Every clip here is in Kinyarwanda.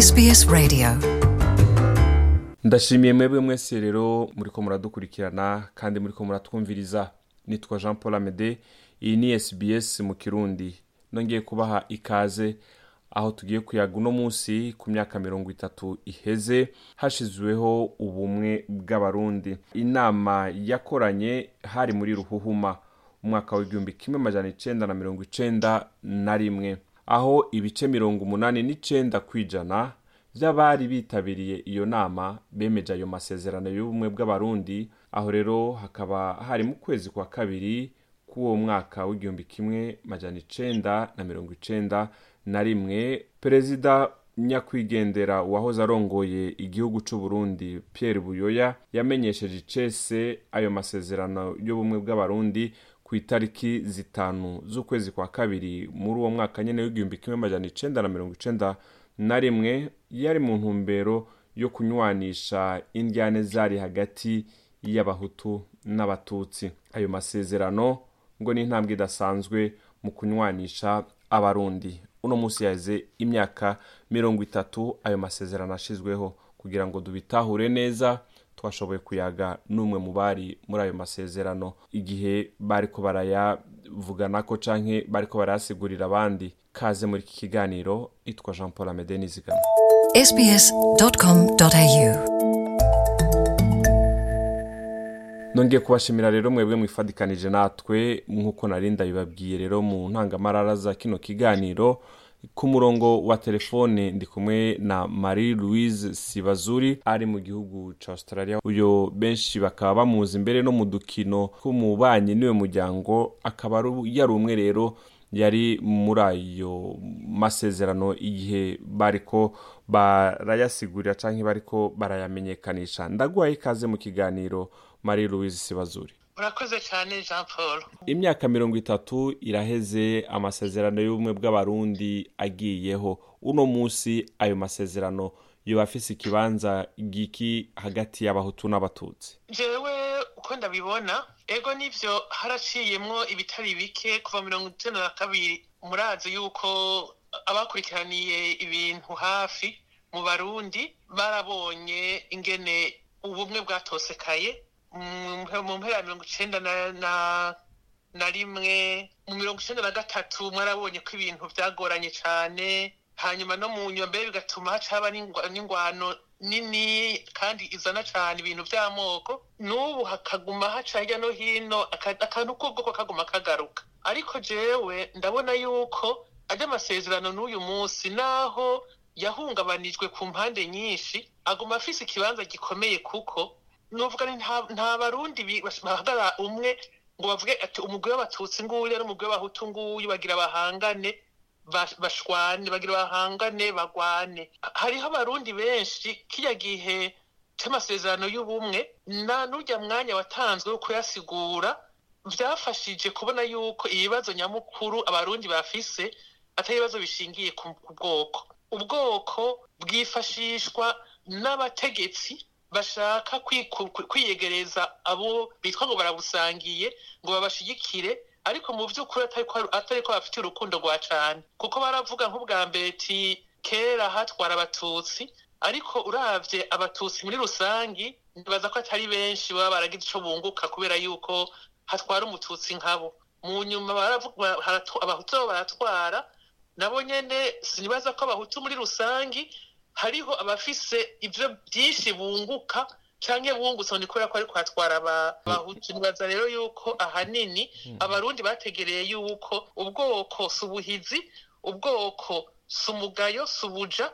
SBS Radio. Ndashimiye mwebwe mwese rero muriko muradukurikirana kandi muriko muratwumviriza. Nitwa jean paul amede iyi ni sbs mu kirundi. Nongeye kubaha ikaze aho tugiye kuyaga uno munsi ku myaka mirongo itatu iheze hashizweho ubumwe bw'abarundi. Inama yakoranye hari muri ruhuhuma umwaka w'igihumbi kimwe amajana icenda na mirongo icenda na rimwe. Aho ibice mirongo umunani n'icenda kw'ijana by'abari bitabiriye iyo nama bemeje ayo masezerano y'ubumwe bw'abarundi aho rero hakaba hari mu kwezi kwa kabiri k'uwo mwaka w'igihumbi kimwe majana icenda na mirongo icenda na rimwe perezida nyakwigendera uwahoze arongoye igihugu c'u Burundi Pierre Buyoya yamenyesheje icese ayo masezerano y'ubumwe bw'abarundi ku itariki zitanu z'ukwezi kwa kabiri muri uwo mwaka nyene w'igihumbi kimwe majana icenda na mirongo icenda na rimwe yari mu ntumbero yo kunywanisha indyane zari hagati y'abahutu n'abatutsi. Ayo masezerano ngo ni intambwe idasanzwe mu kunywanisha abarundi. Uno munsi yaze imyaka mirongo itatu ayo masezerano ashizweho kugira ngo dubitahure neza twashoboye kuyaga n'umwe mu bari muri ayo masezerano. Igihe bariko barayavuganako canke bariko barayasigurira abandi kaze muri iki kiganiro itwa jean paul amede nizigama. Sbs.com.au nongeye kubashimira rero mwebwe mwifadikanije natwe nk'uko nari ndabibabwiye rero mu ntangamarara za kino kiganiro. Ku murongo wa telefone ndi kumwe na marie louise sibazuri ari mu gihugu ca australia. Uyo benshi bakaba bamuzi imbere no mu dukino tw'umubanyi ni we muryango akaba ari- yari umwe rero yari muri ayo masezerano igihe bariko barayasigurira canke bariko barayamenyekanisha. Ndaguhaye ikaze mu kiganiro marie louise sibazuri. Urakoze cyane jean paul. Imyaka mirongo itatu iraheze amasezerano y'ubumwe bw'abarundi agiyeho. Uno munsi ayo masezerano yoba afise ikibanza giki hagati y'abahutu n'abatutsi. Jewe uko ndabibona ego nivyo haraciyemwo ibitari bike kuva mirongo icenda na kabiri murazi yuko abakurikiraniye ibintu hafi mu barundi barabonye ingene ubumwe bwatosekaye. Mu mpera mirongo icenda na, rimwe mu mirongo icenda na gatatu mwarabonye ko ibintu vyagoranye cane hanyuma no mu nyuma mbere bigatuma haba n'ingwa- n'ingwano nini kandi izana cane ibintu vy'amoko n'ubu hakaguma haca hirya no hino aka- akantu k'ubwoko kaguma kagaruka. Ariko jewe ndabona yuko ajya amasezerano n'uyu munsi naho yahungabanijwe ku mpande nyinshi aguma afise ikibanza gikomeye kuko nuvuga nta nta barundi bahagarara umwe ngo bavuge ati umugwi w'abatutsi nguyu n'umugwi w'abahutu nguyu bagira bahangane ba- bashwane bagira bahangane bagwane. Hariho abarundi benshi kiya gihe c'amasezerano y'ubumwe na n'urya mwanya watanzwe wo kuyasigura vyafashije kubona yuko ibibazo nyamukuru abarundi bafise atari ibibazo bishingiye ku bwoko. Ubwoko bwifashishwa n'abategetsi bashaka kwiyegereza abo bitwa ngo barabusangiye ngo babashigikire ariko mu vy'ukuri atari ko bafite urukundo rwa cane. Kuko baravuga nk'ubwa mbere ti kera hatwara abatutsi ariko uravye abatutsi muri rusangi nibaza ko atari benshi baba baragize ico bunguka kubera yuko hatwara umututsi nkabo mu nyuma baravuga abahutu baratwara nabo nyene sinibaza ko abahutu muri rusangi hariho abafise ivyo vyinshi bunguka canke bungutse ni kubera ko ariko hatwara aba- abahutu. Nibaza rero yuko ahanini abarundi bategereye yuko ubwoko si ubuhizi ubwoko si umugayo si ubuja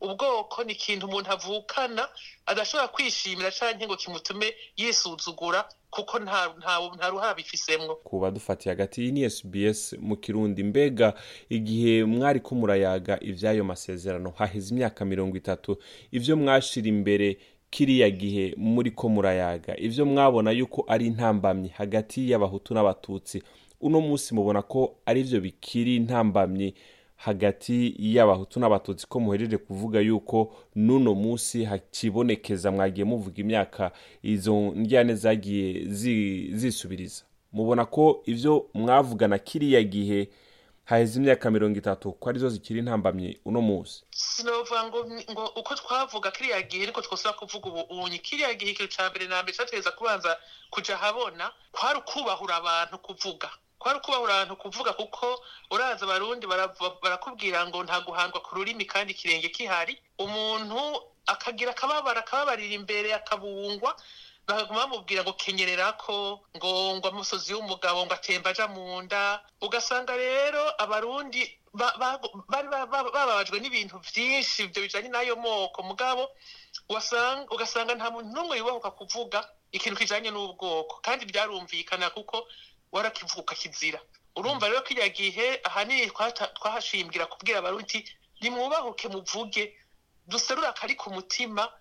ubwoko ni ikintu umuntu avukana adashobora kwishimira canke ngo kimutume yisuzugura kuko nta ruhara bifisemwo ku badufatiye hagati iyi ni sbs mu kirundi. Mbega igihe mwari ko murayaga ivy'ayo masezerano haheze imyaka mirongo itatu ivyo mwashira imbere kiriya gihe muri ko murayaga. Ivyo mwabona yuko ari intambamyi hagati y'abahutu n'abatutsi. Uno munsi mubona ko ari vyo bikiri intambamyi hagati y'abahutu n'abatutsi ko muhejeje kuvuga yuko n'uno munsi hakibonekeza mwagiye muvuga imyaka izo ndyane zagiye zi- zisubiriza. Mubona ko ivyo mwavugana kiriya gihe haheze imyaka mirongo itatu ko ari zo zikiri intambamyi uno munsi. Sinovuga ngo ngo uko twavuga kiriya gihe niko twosaba kuvuga ubu unyi kiriya gihe ca mbere na mbere cateza kubanza kuja habona kwari ukubahura abantu kuvuga. Kwari ukubahura abantu kuvuga kuko uraza abarundi barakubwira ngo nta guhandwa ku rurimi kandi ikirenge kihari umuntu akagira akababara akababarira imbere akabungwa bakaguma bamubwira ngo kenyererako ngo ngo amusozi w'umugabo ngo atemba aja mu nda ugasanga rero abarundi ba- ba- bari ba- ba- bababajwe n'ibintu vyinshi ivyo bijanye n'ayo moko. Mugabo ugasanga nta muntu n'umwe yubahuka kuvuga ikintu kijanye n'ubwoko kandi byarumvikana kuko warakivuga ukakizira urumva rero kiriya gihe ahanini twahashimbwira kubwira abarundi nimwubahuke muvuge duserura akari ku mutima.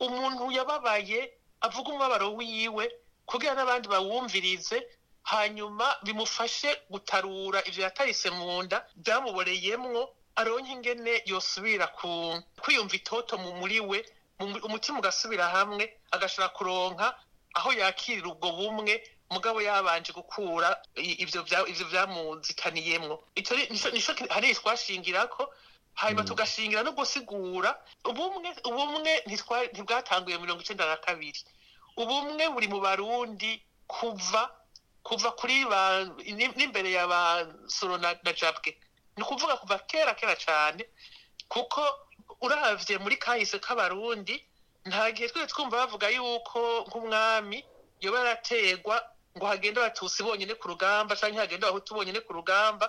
Umuntu yababaye avuga umubabaro wiwe kugira n'abandi bawumvirize hanyuma bimufashe gutarura ivyo yatarise mu nda byamuboreyemwo aronke ingene yosubira kwiyumva itoto mu muri we mu- umutima ugasubira hamwe agashobora kuronka aho yakirira ubwo bumwe mugabo yabanje gukura i- ivyo vya- ivyo vyamuzitaniyemwo ico ni- nico nico ki- hanini twashingirako hanyuma tugashingira no gusigura. Ubumwe ubumwe ntibwatanguye mirongo icenda na kabiri. Ubumwe buri mu barundi kuva kuva kuri ba ni- n'imbere ya ba soro na, na jabwe. Ni ukuvuga kuva kera kera cane kuko uravye muri kahise k'abarundi nta gihe twese twumva bavuga yuko nk'umwami yoba yarategwa ngo hagende abatutsi bonyene ku rugamba canke hagende abahutu bonyene ku rugamba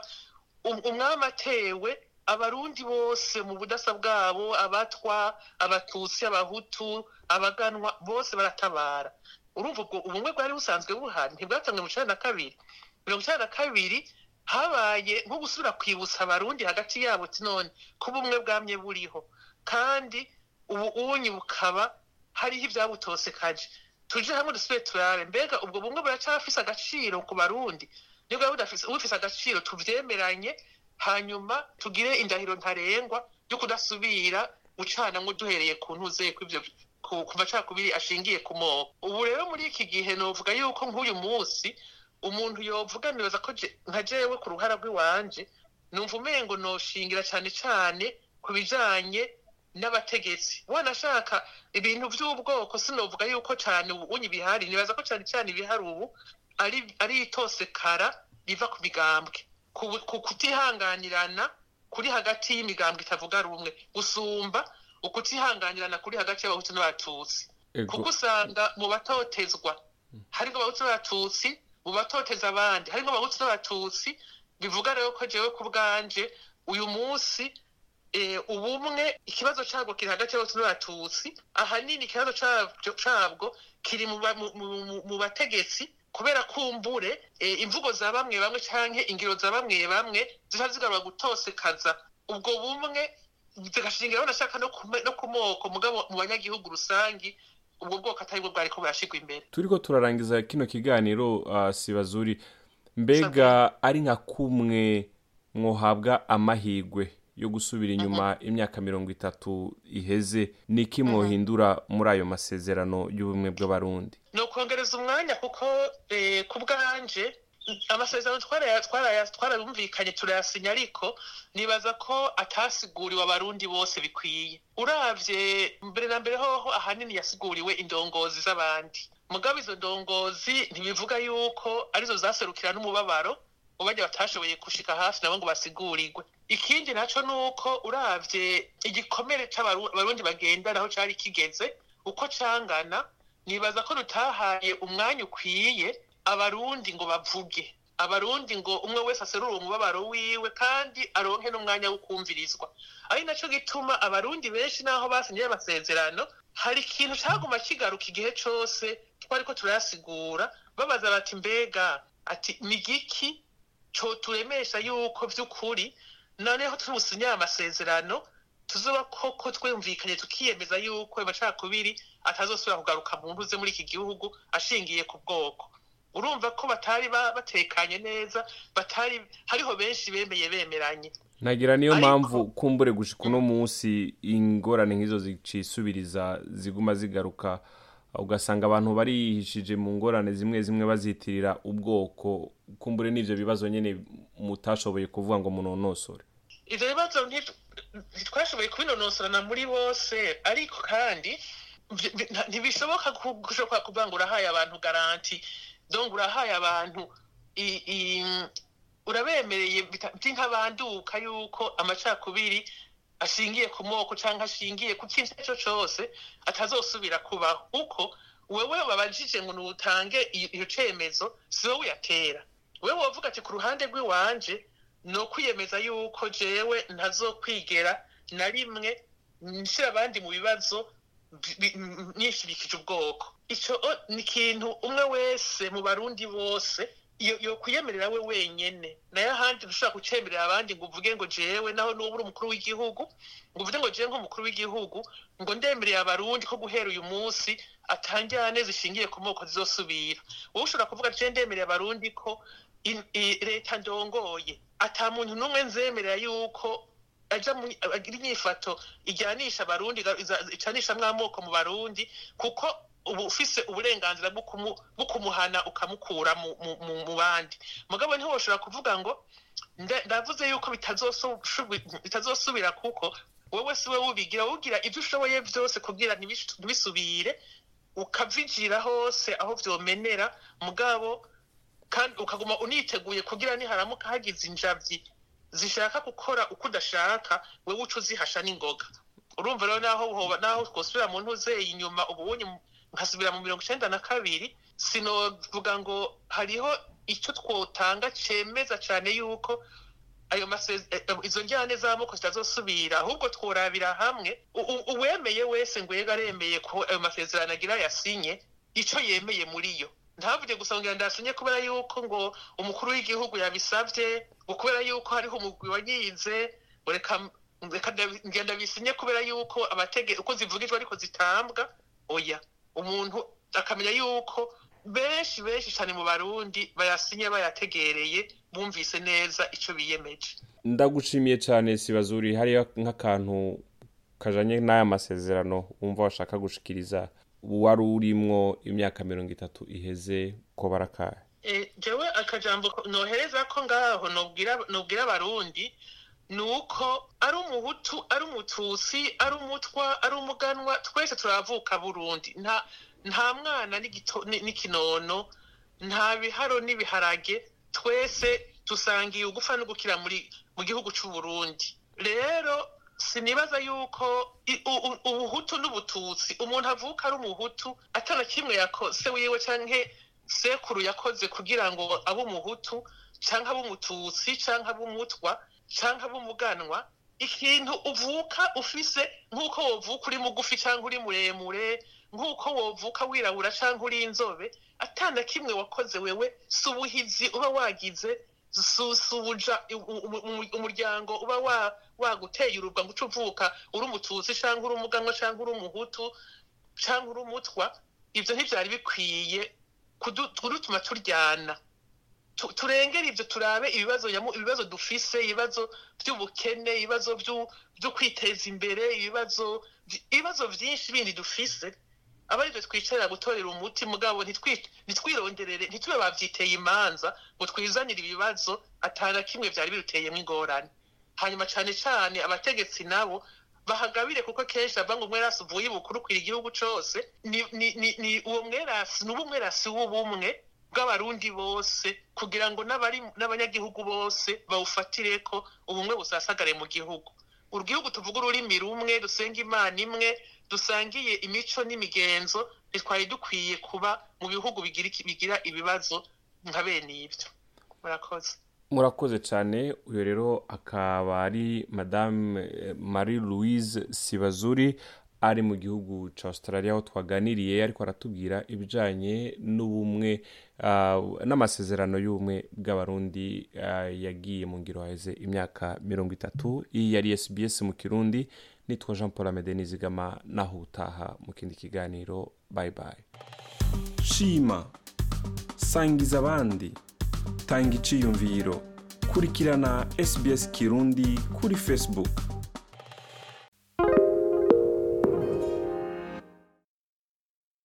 Um- umwami atewe abarundi bose mu budasa bwabo abatwa abatutsi abahutu abaganwa bose baratabara. Urumva ubwo ubumwe bwari busanzwe buhari ntibwatanzwe mu cenda na kabiri. Mirongo icenda na kabiri habaye nko gusubira kwibutsa abarundi hagati yabo none ko ubumwe bwamye buriho. Kandi ubu unyi bukaba hariho ivyabutosekaje. Tuje hamwe dusubire turabe mbega ubwo bumwe buracafise agaciro ku barundi? Bwaba budafise agaciro tuvyemeranye hanyuma tugire indahiro ntarengwa yo kudasubira gucanamwo duhereye ku ntuze kw'ivyo ku ku macakubiri ashingiye ku moko. Ubu rero muri iki gihe novuga yuko nk'uyu munsi umuntu yovuga nibaza ko nka jewe ku ruhara rw'iwanje numva umengo noshingira cane cane ku bijanye n'abategetsi. Wanashaka ibintu vy'ubwoko sinovuga yuko cane ubu bihari. Nibaza ko cane cane ibihari ubu ari ari itosekara riva ku migambwe. Ku ku kutihanganirana kuri hagati y'imigambwe itavuga rumwe. Gusumba ukutihanganirana kuri hagati y'abahutu n'abatutsi. Kuko usanga mu batotezwa harimo abahutu n'abatutsi mu batoteza abandi. Harimo abahutu n'abatutsi bivuga rero ko jewe ku bwanje uyu munsi ubumwe ikibazo cabwo kiri hagati y'abahutu n'abatutsi. Ahanini ikibazo cabwo kiri mu ba- mu- mu- mu- mu bategetsi kubera kumbure eh, imvugo za bamwe bamwe canke ingiro za bamwe bamwe zica zigarura gutosekaza. Ubwo bumwe zigashingira banashaka no ku moko mu banyagihugu rusangi ubwo bwoko atari bwo bwariko burashigwa imbere. Turiko turarangiza kino kiganiro uh, sibazuri. Mbega ari nka kumwe mwohabwa amahigwe yo gusubira inyuma imyaka mirongo itatu iheze niki mwohindura muri ayo masezerano y'ubumwe bw'abarundi? Ni ukongereza umwanya kuko eh, ku bwanje amasezerano twarayumvikanye turayasinya ariko nibaza ko atasiguriwe abarundi bose bikwiye. Uravye mbere na mbere hoho ahanini yasiguriwe indongozi z'abandi. Mugabo izo ndongozi ntibivuga yuko ari zo zaserukira n'umubabaro ubajya batashoboye gushika hafi nabo ngo basigurirwe. Ikindi naco ni uko uravye igikomere c'abarundi bagendana aho cari kigeze uko cangana nibaza ko rutahaye umwanya ukwiye abarundi ngo bavuge. Abarundi ngo umwe wese aserure umubabaro wiwe kandi aronke n'umwanya wo kumvirizwa. Ari naco gituma abarundi benshi naho basinyiye amasezerano hari ikintu caguma kigaruka igihe cose twariko turayasigura babaza bati mbega ati ni co turemesha yuko vy'ukuri noneho tubusinye amasezerano tuzoba koko twumvikanye tukiyemeza yuko amacakubiri atazosubira kugaruka mu ntuze muri iki gihugu ashingiye ku bwoko. Urumva ko batari ba- batekanye neza batari hariho benshi bemeye bemeranye. Nagira niyo mpamvu kumbure gushika uno munsi ingorane nk'izo zicisubiriza ziguma zigaruka ugasanga abantu barihishije mu ngorane zimwe zimwe bazitirira ubwoko kumbure n'ivyo bibazo nyene mutashoboye kuvuga ngo munonosore. Ivyo bibazo nti- ntitwashoboye kubinonosorana muri bose ariko kandi ntibishoboka gushoboka kuvuga ngo urahaye abantu garanti. Donc urahaye abantu urabemereye by'intabanduka yuko amacakubiri ashingiye ku moko cyangwa ashingiye ku kintu icyo cyose atazosubira kubaho. Kuko wewe babajije ngo nutange iyo cemezo si wowe uyatera wewe wovuga ati ku ruhande rw'iwanje ni ukwiyemeza yuko jewe ntazokwigera na rimwe nshyira abandi mu bibazo bi- bi- nishibikije ubwoko. Icyo ni ikintu umwe wese mu barundi bose yo yo kwiyemerera we wenyene. Nayo ahandi ntushobora gucemerera abandi ngo uvuge ngo jewe naho nuba uri umukuru w'igihugu ngo uvuge ngo jewe nk'umukuru w'igihugu ngo ndemereye abarundi ko guhera uyu munsi atanjyane zishingiye ku moko zizosubira. Wowe ushobora kuvuga jewe ndemereye abarundi ko leta ndongoye. Ata muntu n'umwe nzemerera yuko aja agira inyifato ijyanisha abarundi icanishamwo amoko mu barundi kuko uba ufise uburenganzira bwo kumu- bwo kumuhana ukamukura mu, bandi. Mugabo ntiwoshobora kuvuga ngo nda- ndavuze yuko bitazosubira kuko wowe si we wubigira wugira ibyo ushoboye byose ntibish- ntibisubire ukavijira hose aho vyomenera. Mugabo kandi ukaguma uniteguye kugira niharamuka hagize injavyi zishaka gukora uko udashaka wewe uca uzihasha n'ingoga. Urumva rero naho twosubira mu ntuzeye inyuma ubunye nkasubira mu mirongo icenda na kabiri sinovuga ngo hariho icyo twotanga cemeza cane yuko ayo izo njyane z'amoko zitazosubira ahubwo tworabira hamwe. Uwemeye wese ngo yega aremeye ko ayo masezerano agira yasinye ico yemeye muri yo. Ntavuge gusa ngo ndasinye kubera yuko ngo umukuru w'igihugu yabisavye ngo kubera yuko hariho umugwi wayize ngo reka ngenda bisinye kubera yuko uko zivugijwe ariko zitambwa. Oya. Umuntu akamenya yuko benshi benshi cyane mu barundi bayasinye bayategereye bumvise neza ico biyemeje. Ndagushimiye cyane sibazuri hariyo nk'akantu kajanye n'aya masezerano wumva washaka gushikiriza. Wari urimwo imyaka mirongo itatu iheze ko barakaye Eh, jewe akajambo nohereza ko ngaho nobwira abarundi ni uko ari umuhutu ari umututsi ari umutwa ari umuganwa twese turavuka burundi. Nta mwana n'ikinono nta biharo n'ibiharage twese dusangiye ugufa no gukira mu gihugu c'u Burundi. Rero sinibaza yuko ubuhutu n'ubututsi umuntu avuka ari umuhutu atana kimwe yakose wiwe canke sekuru yakoze kugira ngo abe umuhutu canke abe umututsi canke abe umutwa canke abe umuganwa ikintu uvuka ufise nk'uko wovuka uri mugufi canke uri muremure nk'uko wovuka wirabura canke uri inzobe atana kimwe wakoze wewe si ubuhizi uba wagize su- si ubuja u- u- u- umuryango uba wa- waguteye urubwa ngo uce uvuka uri umututsi canke uri umuganwa canke uri umuhutu canke uri umutwa ivyo ntivyari bikwiye kudu- kudutuma turyana. Tu- turengere ivyo turabe ibibazo ibibazo dufise ibibazo vy'ubukene ibibazo vyo kwiteza imbere ibibazo ibibazo vyinshi bindi dufise. Aba arivyo twicarira gutorera umuti mugabo ntitwi- ntitwironderere ntitube bavyiteye imanza ngo twizanire ibibazo atana kimwe vyari biruteyemwo ingorane. Hanyuma cane cane abategetsi nabo bahagabire kuko kenshi bava ngo umwerasi uvuye ibukuru kwira igihugu cose ni, ni, ni, ni uwo mwerasi w'ubumwe bw'abarundi bose kugira ngo n'abanyagihugu bose bawufatireko ubumwe busasagare mu gihugu. Urugihugu tuvuga ururimi rumwe dusenga imana imwe dusangiye imico n'imigenzo ntitwari dukwiye kuba mu bihugu bigira ibibazo nka bene ibyo. Murakoze. Murakoze cyane. Uyu rero akaba ari madame eh, marie louise sibazuri ari mu gihugu cya australia aho twaganiriye ariko aratubwira ibijyanye n'ubumwe n'amasezerano y'ubumwe bw'abarundi ah, yagiye mu ngiro haheze imyaka mirongo itatu. Iyi yari sbs mu kirundi. Nitwa jean paul amede nizigama naho utaha mu kindi kiganiro. Bye bye. Shima. Sangiza abandi. Tanga iciyumviro. Kurikirana sbs kirundi kuri facebook.